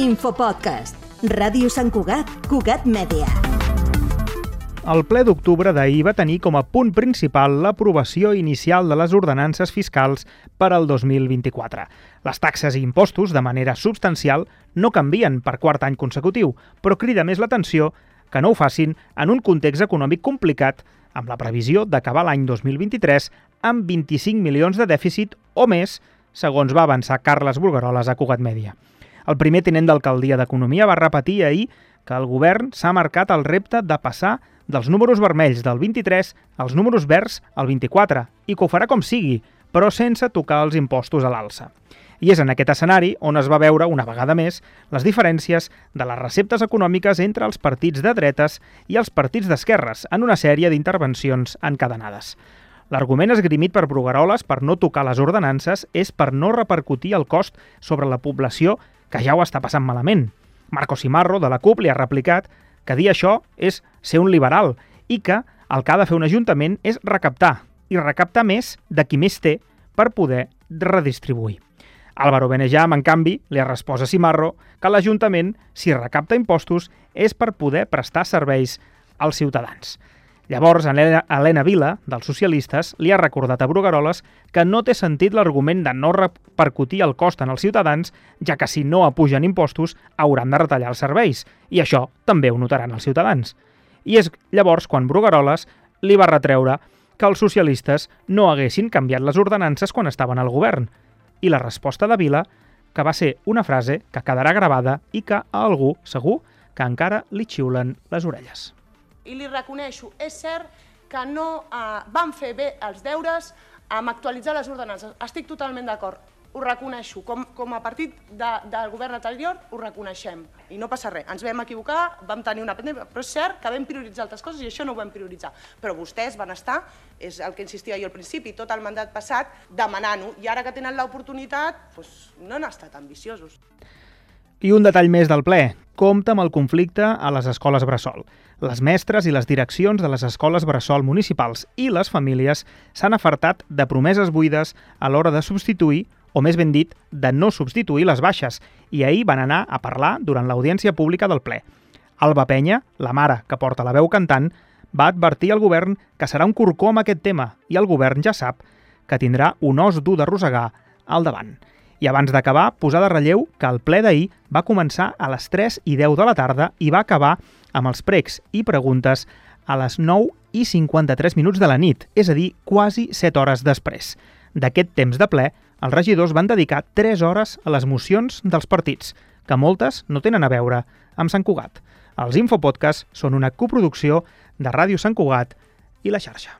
Infopodcast. Ràdio Sant Cugat, Cugat Mèdia. El ple d'octubre d'ahir va tenir com a punt principal l'aprovació inicial de les ordenances fiscals per al 2024. Les taxes i impostos, de manera substancial, no canvien per quart any consecutiu, però crida més l'atenció que no ho facin en un context econòmic complicat amb la previsió d'acabar l'any 2023 amb 25 milions de dèficit o més, segons va avançar Carles Bulgaroles a Cugat Mèdia. El primer tinent d'alcaldia d'Economia va repetir ahir que el govern s'ha marcat el repte de passar dels números vermells del 23 als números verds al 24 i que ho farà com sigui, però sense tocar els impostos a l'alça. I és en aquest escenari on es va veure, una vegada més, les diferències de les receptes econòmiques entre els partits de dretes i els partits d'esquerres en una sèrie d'intervencions encadenades. L'argument esgrimit per Brugueroles per no tocar les ordenances és per no repercutir el cost sobre la població que ja ho està passant malament. Marco Simarro, de la CUP, li ha replicat que dir això és ser un liberal i que el que ha de fer un ajuntament és recaptar, i recaptar més de qui més té per poder redistribuir. Álvaro Benejam, en canvi, li ha respost a Simarro que l'Ajuntament, si recapta impostos, és per poder prestar serveis als ciutadans. Llavors, Helena, Helena Vila, dels socialistes, li ha recordat a Brugueroles que no té sentit l'argument de no repercutir el cost en els ciutadans, ja que si no apugen impostos hauran de retallar els serveis, i això també ho notaran els ciutadans. I és llavors quan Brugueroles li va retreure que els socialistes no haguessin canviat les ordenances quan estaven al govern. I la resposta de Vila, que va ser una frase que quedarà gravada i que a algú, segur, que encara li xiulen les orelles i li reconeixo, és cert que no eh, van fer bé els deures amb actualitzar les ordenances. Estic totalment d'acord, ho reconeixo. Com, com a partit de, del govern anterior ho reconeixem i no passa res. Ens vam equivocar, vam tenir una pandèmia, però és cert que vam prioritzar altres coses i això no ho vam prioritzar. Però vostès van estar, és el que insistia jo al principi, tot el mandat passat demanant-ho i ara que tenen l'oportunitat doncs no han estat ambiciosos. I un detall més del ple, compta amb el conflicte a les escoles Bressol. Les mestres i les direccions de les escoles Bressol municipals i les famílies s'han afartat de promeses buides a l'hora de substituir, o més ben dit, de no substituir les baixes, i ahir van anar a parlar durant l'audiència pública del ple. Alba Penya, la mare que porta la veu cantant, va advertir al govern que serà un corcó amb aquest tema i el govern ja sap que tindrà un os dur de rosegar al davant. I abans d'acabar, posar de relleu que el ple d'ahir va començar a les 3 i 10 de la tarda i va acabar amb els pregs i preguntes a les 9 i 53 minuts de la nit, és a dir, quasi 7 hores després. D'aquest temps de ple, els regidors van dedicar 3 hores a les mocions dels partits, que moltes no tenen a veure amb Sant Cugat. Els Infopodcasts són una coproducció de Ràdio Sant Cugat i la xarxa.